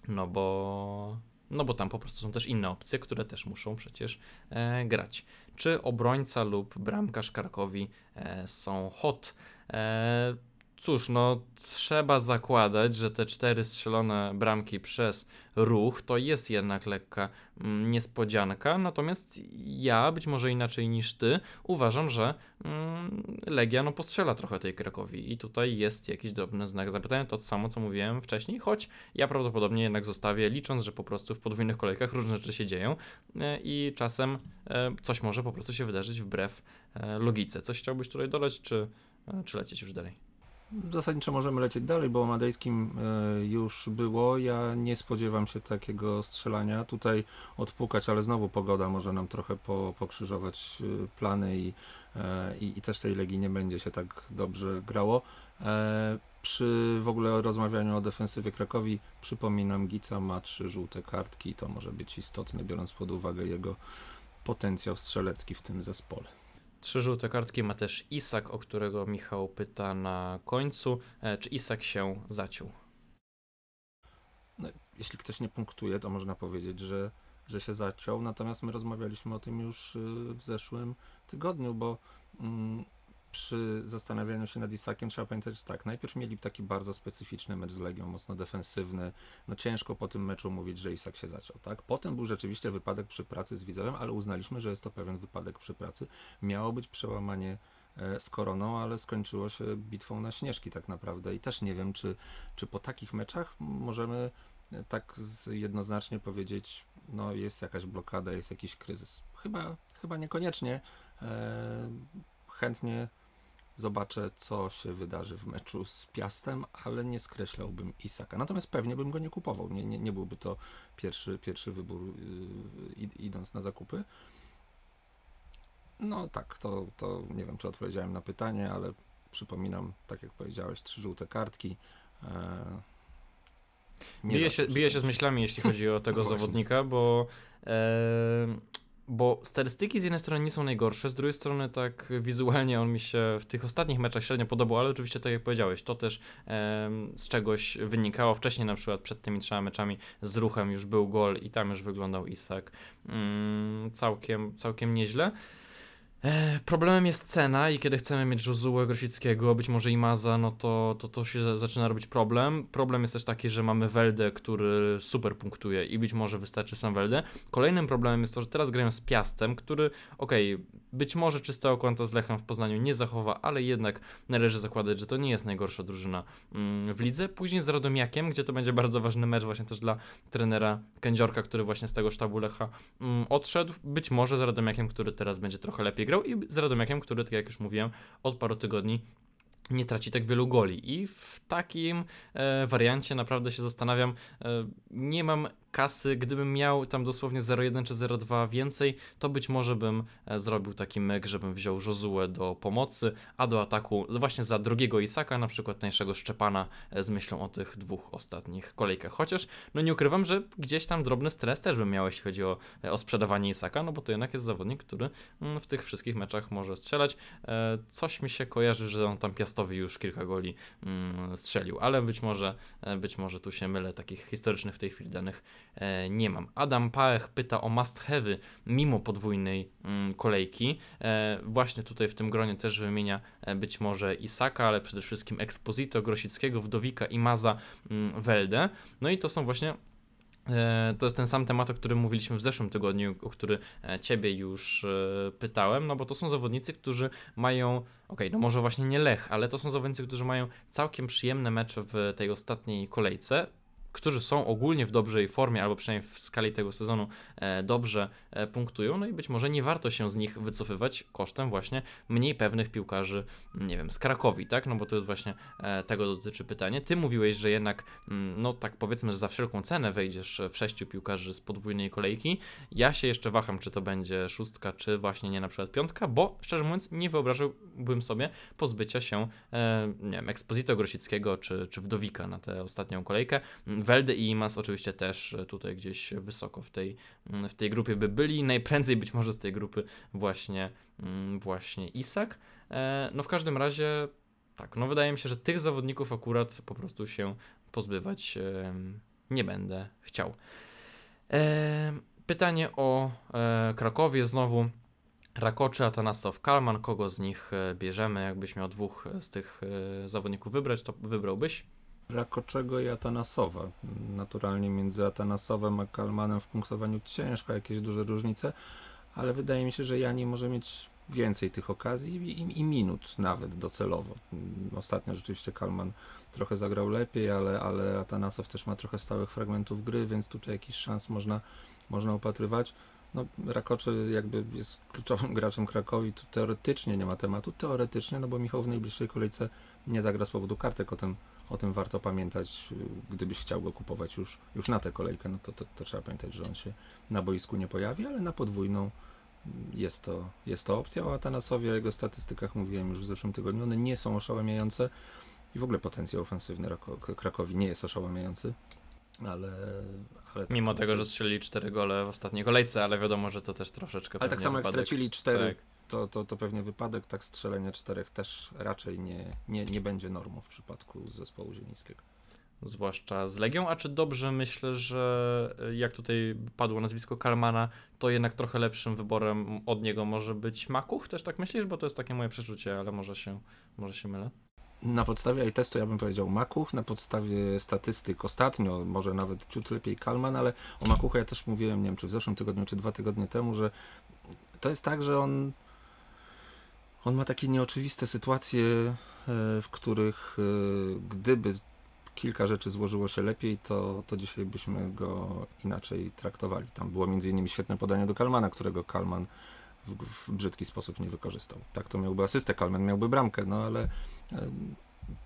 no bo no bo tam po prostu są też inne opcje, które też muszą przecież e, grać. Czy obrońca lub bramkarz Krakowi e, są hot? E, cóż, no trzeba zakładać, że te cztery strzelone bramki przez ruch to jest jednak lekka mm, niespodzianka. Natomiast ja, być może inaczej niż ty, uważam, że mm, Legia no, postrzela trochę tej Krakowi i tutaj jest jakiś drobny znak zapytania. To samo, co mówiłem wcześniej, choć ja prawdopodobnie jednak zostawię, licząc, że po prostu w podwójnych kolejkach różne rzeczy się dzieją e, i czasem e, coś może po prostu się wydarzyć wbrew e, logice. Coś chciałbyś tutaj dodać, czy, czy lecieć już dalej? Zasadniczo możemy lecieć dalej, bo o Madejskim e, już było. Ja nie spodziewam się takiego strzelania. Tutaj odpukać, ale znowu pogoda może nam trochę po, pokrzyżować e, plany i, e, i, i też tej Legii nie będzie się tak dobrze grało. Przy w ogóle rozmawianiu o defensywie Krakowi, przypominam, Gica ma trzy żółte kartki i to może być istotne, biorąc pod uwagę jego potencjał strzelecki w tym zespole. Trzy żółte kartki ma też Isak, o którego Michał pyta na końcu. E, czy Isak się zaciął? No, jeśli ktoś nie punktuje, to można powiedzieć, że, że się zaciął. Natomiast my rozmawialiśmy o tym już y, w zeszłym tygodniu, bo mm, przy zastanawianiu się nad Isakiem trzeba pamiętać, że tak, najpierw mieli taki bardzo specyficzny mecz z Legią, mocno defensywny, no ciężko po tym meczu mówić, że Isak się zaciął, tak? Potem był rzeczywiście wypadek przy pracy z Widzewem, ale uznaliśmy, że jest to pewien wypadek przy pracy. Miało być przełamanie e, z koroną, ale skończyło się bitwą na śnieżki tak naprawdę i też nie wiem, czy, czy po takich meczach możemy e, tak jednoznacznie powiedzieć, no jest jakaś blokada, jest jakiś kryzys. Chyba, chyba niekoniecznie. E, chętnie Zobaczę, co się wydarzy w meczu z Piastem, ale nie skreślałbym Isaka. Natomiast pewnie bym go nie kupował. Nie, nie, nie byłby to pierwszy, pierwszy wybór yy, idąc na zakupy. No tak, to, to nie wiem, czy odpowiedziałem na pytanie, ale przypominam, tak jak powiedziałeś, trzy żółte kartki. Eee, bije się, bije się z myślami, jeśli chodzi o tego no zawodnika, bo bo statystyki z jednej strony nie są najgorsze, z drugiej strony tak wizualnie on mi się w tych ostatnich meczach średnio podobał, ale oczywiście tak jak powiedziałeś, to też z czegoś wynikało. Wcześniej na przykład przed tymi trzema meczami z ruchem już był gol i tam już wyglądał Isak mm, całkiem, całkiem nieźle. E, problemem jest cena i kiedy chcemy mieć Josuę Grosickiego, być może Imaza, no to, to to się zaczyna robić problem. Problem jest też taki, że mamy Weldę, który super punktuje i być może wystarczy sam Weldę. Kolejnym problemem jest to, że teraz grają z Piastem, który, okej, okay, być może czystego konta z Lechem w Poznaniu nie zachowa, ale jednak należy zakładać, że to nie jest najgorsza drużyna mm, w lidze. Później z Radomiakiem, gdzie to będzie bardzo ważny mecz właśnie też dla trenera Kędziorka, który właśnie z tego sztabu Lecha mm, odszedł. Być może z Radomiakiem, który teraz będzie trochę lepiej i z Radomiakiem, który, tak jak już mówiłem, od paru tygodni nie traci tak wielu goli. I w takim e, wariancie naprawdę się zastanawiam. E, nie mam kasy, gdybym miał tam dosłownie 0,1 czy 0,2 więcej, to być może bym e, zrobił taki myk, żebym wziął Josue do pomocy, a do ataku właśnie za drugiego Isaka, na przykład tańszego Szczepana e, z myślą o tych dwóch ostatnich kolejkach. Chociaż, no nie ukrywam, że gdzieś tam drobny stres też bym miał, jeśli chodzi o, e, o sprzedawanie Isaka, no bo to jednak jest zawodnik, który mm, w tych wszystkich meczach może strzelać. Coś mi się kojarzy, że on tam Piastowi już kilka goli mm, strzelił, ale być może, być może tu się mylę, takich historycznych w tej chwili danych nie mam. Adam Pałech pyta o must have mimo podwójnej mm, kolejki. E, właśnie tutaj w tym gronie też wymienia e, być może Isaka, ale przede wszystkim Exposito, Grosickiego, Wdowika i Maza mm, Welde. No i to są właśnie to jest ten sam temat, o którym mówiliśmy w zeszłym tygodniu, o który Ciebie już pytałem, no bo to są zawodnicy, którzy mają, okej, okay, no może właśnie nie Lech, ale to są zawodnicy, którzy mają całkiem przyjemne mecze w tej ostatniej kolejce którzy są ogólnie w dobrej formie, albo przynajmniej w skali tego sezonu dobrze e, punktują, no i być może nie warto się z nich wycofywać kosztem właśnie mniej pewnych piłkarzy, nie wiem, z Krakowi, tak? No bo to jest właśnie e, tego dotyczy pytanie. Ty mówiłeś, że jednak, mm, no tak powiedzmy, że za wszelką cenę wejdziesz w sześciu piłkarzy z podwójnej kolejki. Ja się jeszcze waham, czy to będzie szóstka, czy właśnie nie na przykład piątka, bo szczerze mówiąc nie wyobrażałbym sobie pozbycia się, e, nie wiem, Exposito Grosickiego, czy, czy Wdowika na tę ostatnią kolejkę. Welde i Imas oczywiście też tutaj gdzieś wysoko w tej, w tej grupie by byli. Najprędzej być może z tej grupy właśnie, właśnie Isak. E, no w każdym razie tak, no wydaje mi się, że tych zawodników akurat po prostu się pozbywać nie będę chciał. E, pytanie o e, Krakowie znowu. Rakoczy, Atanasow, Kalman. Kogo z nich bierzemy? Jakbyś miał dwóch z tych zawodników wybrać, to wybrałbyś? Rakoczego i Atanasowa. Naturalnie między Atanasowem a Kalmanem w punktowaniu ciężko jakieś duże różnice, ale wydaje mi się, że Jani może mieć więcej tych okazji i, i, minut nawet docelowo. Ostatnio rzeczywiście Kalman trochę zagrał lepiej, ale, ale Atanasow też ma trochę stałych fragmentów gry, więc tutaj jakiś szans można, można upatrywać. No, Rakoczy jakby jest kluczowym graczem Krakowi, tu teoretycznie nie ma tematu, teoretycznie, no bo Michał w najbliższej kolejce nie zagra z powodu kartek, o tym, o tym warto pamiętać, gdybyś chciał go kupować już, już na tę kolejkę, no to, to, to trzeba pamiętać, że on się na boisku nie pojawi, ale na podwójną jest to, jest to opcja. O Atanasowie, o jego statystykach mówiłem już w zeszłym tygodniu. One nie są oszałamiające i w ogóle potencjał ofensywny Krakowi nie jest oszałamiający. Ale, ale Mimo tego, że strzelili cztery gole w ostatniej kolejce, ale wiadomo, że to też troszeczkę. Ale tak samo jak stracili cztery, tak. To, to, to pewnie wypadek, tak strzelenie czterech też raczej nie, nie, nie będzie normą w przypadku zespołu zielińskiego zwłaszcza z Legią, a czy dobrze myślę, że e, jak tutaj padło nazwisko Kalmana, to jednak trochę lepszym wyborem od niego może być Makuch? Też tak myślisz? Bo to jest takie moje przeczucie, ale może się, może się mylę. Na podstawie testu ja bym powiedział Makuch, na podstawie statystyk ostatnio, może nawet ciut lepiej Kalman, ale o Makuchu ja też mówiłem, nie wiem czy w zeszłym tygodniu, czy dwa tygodnie temu, że to jest tak, że on on ma takie nieoczywiste sytuacje, e, w których e, gdyby kilka rzeczy złożyło się lepiej, to, to dzisiaj byśmy go inaczej traktowali. Tam było między innymi świetne podanie do Kalmana, którego Kalman w, w brzydki sposób nie wykorzystał. Tak to miałby asystę, Kalman miałby bramkę, no ale e,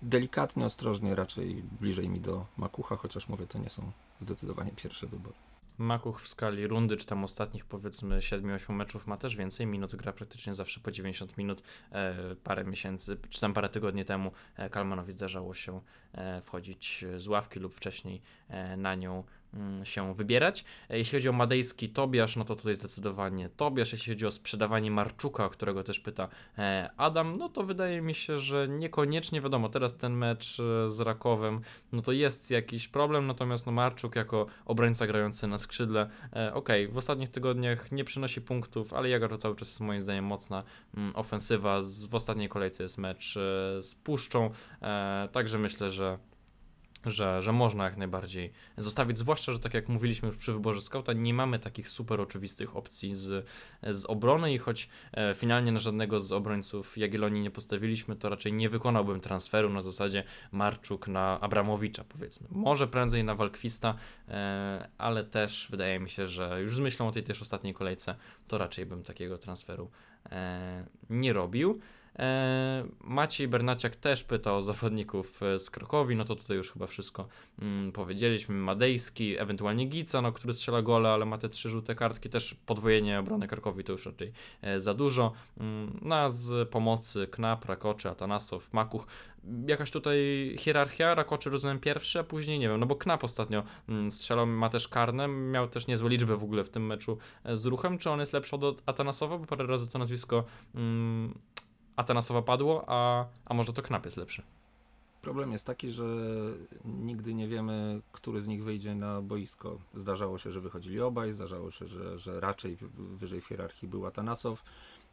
delikatnie, ostrożnie, raczej bliżej mi do Makucha, chociaż mówię, to nie są zdecydowanie pierwsze wybory. Makuch w skali rundy, czy tam ostatnich powiedzmy 7-8 meczów ma też więcej minut, gra praktycznie zawsze po 90 minut. E, parę miesięcy, czy tam parę tygodni temu e, Kalmanowi zdarzało się e, wchodzić z ławki lub wcześniej na nią się wybierać. E, jeśli chodzi o madejski Tobiasz, no to tutaj zdecydowanie Tobiasz. Jeśli chodzi o sprzedawanie Marczuka, o którego też pyta e, Adam, no to wydaje mi się, że niekoniecznie wiadomo, teraz ten mecz e, z Rakowem, no to jest jakiś problem, natomiast no Marczuk jako obrońca grający na skrzydle, ok, w ostatnich tygodniach nie przynosi punktów, ale Jagar to cały czas jest moim zdaniem mocna mm, ofensywa. W ostatniej kolejce jest mecz z Puszczą, także myślę, że że, że można jak najbardziej zostawić, zwłaszcza, że tak jak mówiliśmy już przy wyborze skauta, nie mamy takich super oczywistych opcji z, z obrony i choć e, finalnie na żadnego z obrońców Jagiellonii nie postawiliśmy, to raczej nie wykonałbym transferu na zasadzie Marczuk na Abramowicza powiedzmy. Może prędzej na Walkwista, e, ale też wydaje mi się, że już z myślą o tej też ostatniej kolejce, to raczej bym takiego transferu e, nie robił. E, Maciej Bernaciak też pytał o zawodników e, z Krakowi, no to tutaj już chyba wszystko mm, powiedzieliśmy. Madejski, ewentualnie Gica, no, który strzela gole, ale ma te trzy żółte kartki, też podwojenie obrony Krakowi to już raczej e, za dużo. Mm, no a z pomocy Knap, Rakoczy, Atanasow, Makuch, jakaś tutaj hierarchia, Rakoczy rozumiem pierwszy, a później nie wiem, no bo Knap ostatnio mm, strzelał, ma też karne, miał też niezłe liczby w ogóle w tym meczu z ruchem, czy on jest lepszy od Atanasowa, bo parę razy to nazwisko Atanasowa padło, a, a może to Knap jest lepszy. Problem jest taki, że nigdy nie wiemy, który z nich wyjdzie na boisko. Zdarzało się, że wychodzili obaj, zdarzało się, że, że raczej wyżej w hierarchii był Atanasow,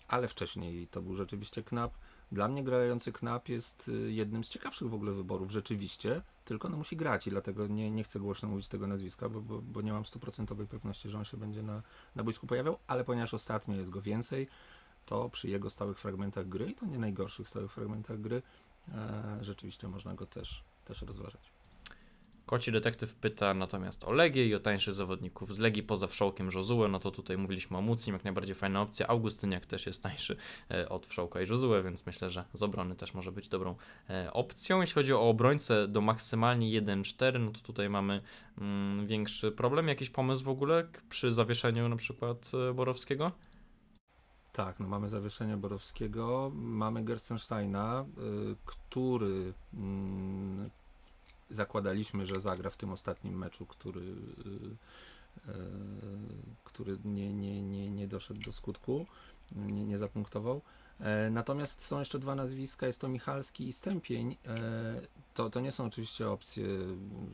ale wcześniej to był rzeczywiście Knap. Dla mnie grający Knap jest y, jednym z ciekawszych w ogóle wyborów rzeczywiście, tylko no musi grać i dlatego nie, nie chcę głośno mówić tego nazwiska, bo, bo, bo nie mam stuprocentowej pewności, że on się będzie na, na boisku pojawiał, ale ponieważ ostatnio jest go więcej, to przy jego stałych fragmentach gry, i to nie najgorszych stałych fragmentach gry, e, rzeczywiście można go też, też rozważać. Koci detektyw pyta natomiast o Legię i o tańszych zawodników z Legii poza Wszołkiem Josue, no to tutaj mówiliśmy o Mucim, jak najbardziej fajna opcja. Augustyniak też jest tańszy e, od Wszołka i Josue, więc myślę, że z obrony też może być dobrą e, opcją. Jeśli chodzi o obrońcę do maksymalnie 1-4, no to tutaj mamy mm, większy problem. Jakiś pomysł w ogóle przy zawieszeniu na przykład Borowskiego? Tak, no mamy zawieszenie Borowskiego, mamy Gerstensteina, y, który mm, zakładaliśmy, że zagra w tym ostatnim meczu, który, y, y, który nie, nie, nie, nie doszedł do skutku, nie, nie zapunktował. E, Natomiast są jeszcze dwa nazwiska, jest to Michalski i Stępień. E, To, to nie są oczywiście opcje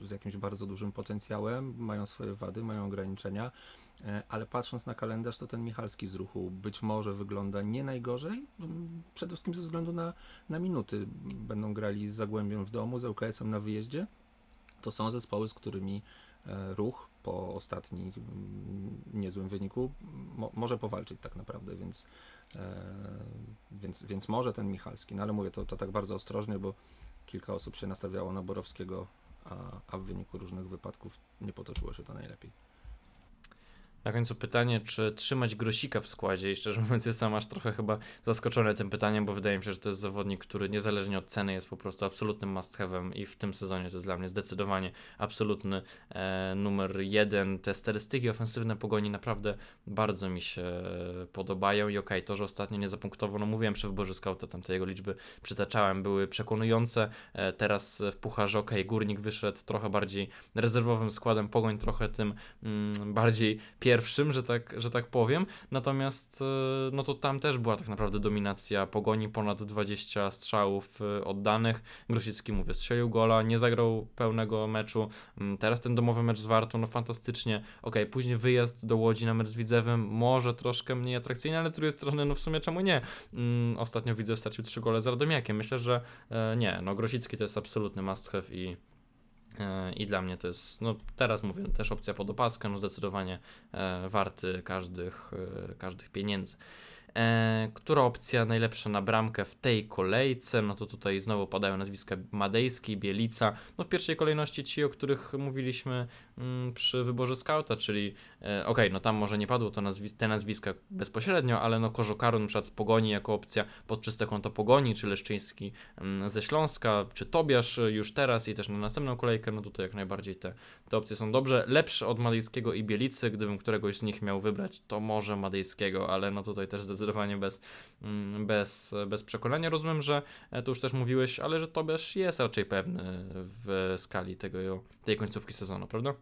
z jakimś bardzo dużym potencjałem, mają swoje wady, mają ograniczenia, ale patrząc na kalendarz, to ten Michalski z ruchu być może wygląda nie najgorzej, m, przede wszystkim ze względu na, na minuty. Będą grali z Zagłębiem w domu, z ŁKS-em na wyjeździe. To są zespoły, z którymi e, ruch po ostatnim mm, niezłym wyniku mo, może powalczyć tak naprawdę, więc, e, więc, więc może ten Michalski. No ale mówię to, to tak bardzo ostrożnie, bo kilka osób się nastawiało na Borowskiego, a, a w wyniku różnych wypadków nie potoczyło się to najlepiej. Na końcu pytanie, czy trzymać Grosika w składzie? I szczerze mówiąc, jestem aż trochę chyba zaskoczony tym pytaniem, bo wydaje mi się, że to jest zawodnik, który niezależnie od ceny jest po prostu absolutnym must have'em i w tym sezonie to jest dla mnie zdecydowanie absolutny e, numer jeden. Te statystyki ofensywne pogoni naprawdę bardzo mi się podobają i okej, to, że ostatnio nie zapunktował, no mówiłem przy wyborze skauta, tam te jego liczby przytaczałem, były przekonujące. E, teraz w pucharze okej, Górnik wyszedł trochę bardziej rezerwowym składem, pogoń trochę tym mm, bardziej pierwszym, że tak, że tak powiem. Natomiast e, no to tam też była tak naprawdę dominacja pogoni, ponad 20 strzałów e, oddanych. Grosicki, mówię, strzelił gola, nie zagrał pełnego meczu. Mm, Teraz ten domowy mecz z Wartą, no fantastycznie. Okej, później wyjazd do Łodzi na mecz z Widzewem, może troszkę mniej atrakcyjny, ale z drugiej strony, no w sumie czemu nie? Mm, Ostatnio Widzew stracił 3 gole z Radomiakiem. Myślę, że e, nie, no Grosicki to jest absolutny must have i I dla mnie to jest, no teraz mówię, też opcja pod opaskę, no zdecydowanie e, warty każdych, e, każdych pieniędzy. E, która opcja najlepsza na bramkę w tej kolejce? No to tutaj znowu padają nazwiska Madejski, Bielica. No w pierwszej kolejności ci, o których mówiliśmy przy wyborze skauta, czyli e, okej, no tam może nie padło to te nazwiska bezpośrednio, ale no Korzokaru na przykład z Pogoni jako opcja pod czyste konto Pogoni, czy Leszczyński mm, ze Śląska, czy Tobiasz już teraz i też na następną kolejkę, no tutaj jak najbardziej te, te opcje są dobrze. Lepsze od Madejskiego i Bielicy, gdybym któregoś z nich miał wybrać, to może Madejskiego, ale no tutaj też zdecydowanie bez, mm, bez, bez przekonania. Rozumiem, że e, tu już też mówiłeś, ale że Tobiasz jest raczej pewny w skali tego, tej końcówki sezonu, prawda?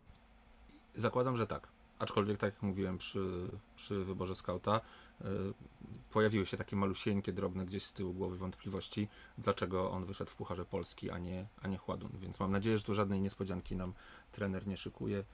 Zakładam, że tak. Aczkolwiek, tak jak mówiłem przy, przy wyborze skauta, y, pojawiły się takie malusieńkie, drobne gdzieś z tyłu głowy wątpliwości, dlaczego on wyszedł w Pucharze Polski, a nie, a nie Chładun. Więc mam nadzieję, że tu żadnej niespodzianki nam trener nie szykuje.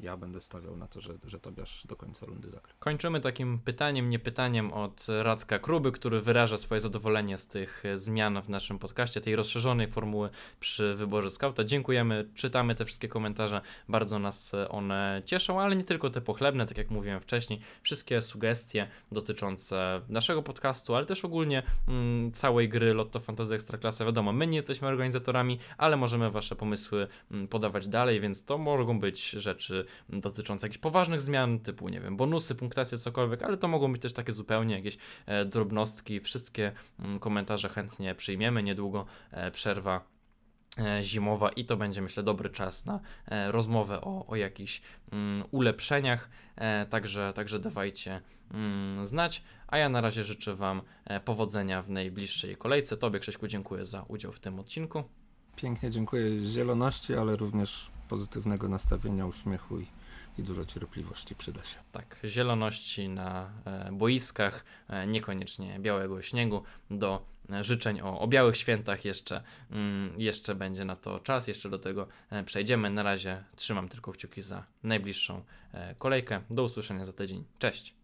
Ja będę stawiał na to, że, że Tobiasz do końca rundy zagra. Kończymy takim pytaniem, nie pytaniem od Radka Kruby, który wyraża swoje zadowolenie z tych e, zmian w naszym podcaście, tej rozszerzonej formuły przy wyborze skauta. Dziękujemy, czytamy te wszystkie komentarze, bardzo nas e, one cieszą, ale nie tylko te pochlebne, tak jak mówiłem wcześniej, wszystkie sugestie dotyczące naszego podcastu, ale też ogólnie mm, całej gry Lotto Fantasy Ekstraklasa. Wiadomo, my nie jesteśmy organizatorami, ale możemy wasze pomysły mm, podawać dalej, więc to mogą być rzeczy dotyczące jakichś poważnych zmian, typu, nie wiem, bonusy, punktacje, cokolwiek, ale to mogą być też takie zupełnie jakieś e, drobnostki. Wszystkie komentarze chętnie przyjmiemy. Niedługo e, przerwa e, zimowa i to będzie myślę dobry czas na rozmowę o, o jakichś ulepszeniach, także, także dawajcie znać, a ja na razie życzę Wam powodzenia w najbliższej kolejce. Tobie Krzyśku dziękuję za udział w tym odcinku. Pięknie dziękuję zieloności, ale również pozytywnego nastawienia, uśmiechu i, i dużo cierpliwości przyda się. Tak, zieloności na e, boiskach, e, niekoniecznie białego śniegu. Do e, życzeń o, o białych świętach jeszcze, mm, jeszcze będzie na to czas, jeszcze do tego przejdziemy. Na razie trzymam tylko kciuki za najbliższą kolejkę. Do usłyszenia za tydzień. Cześć!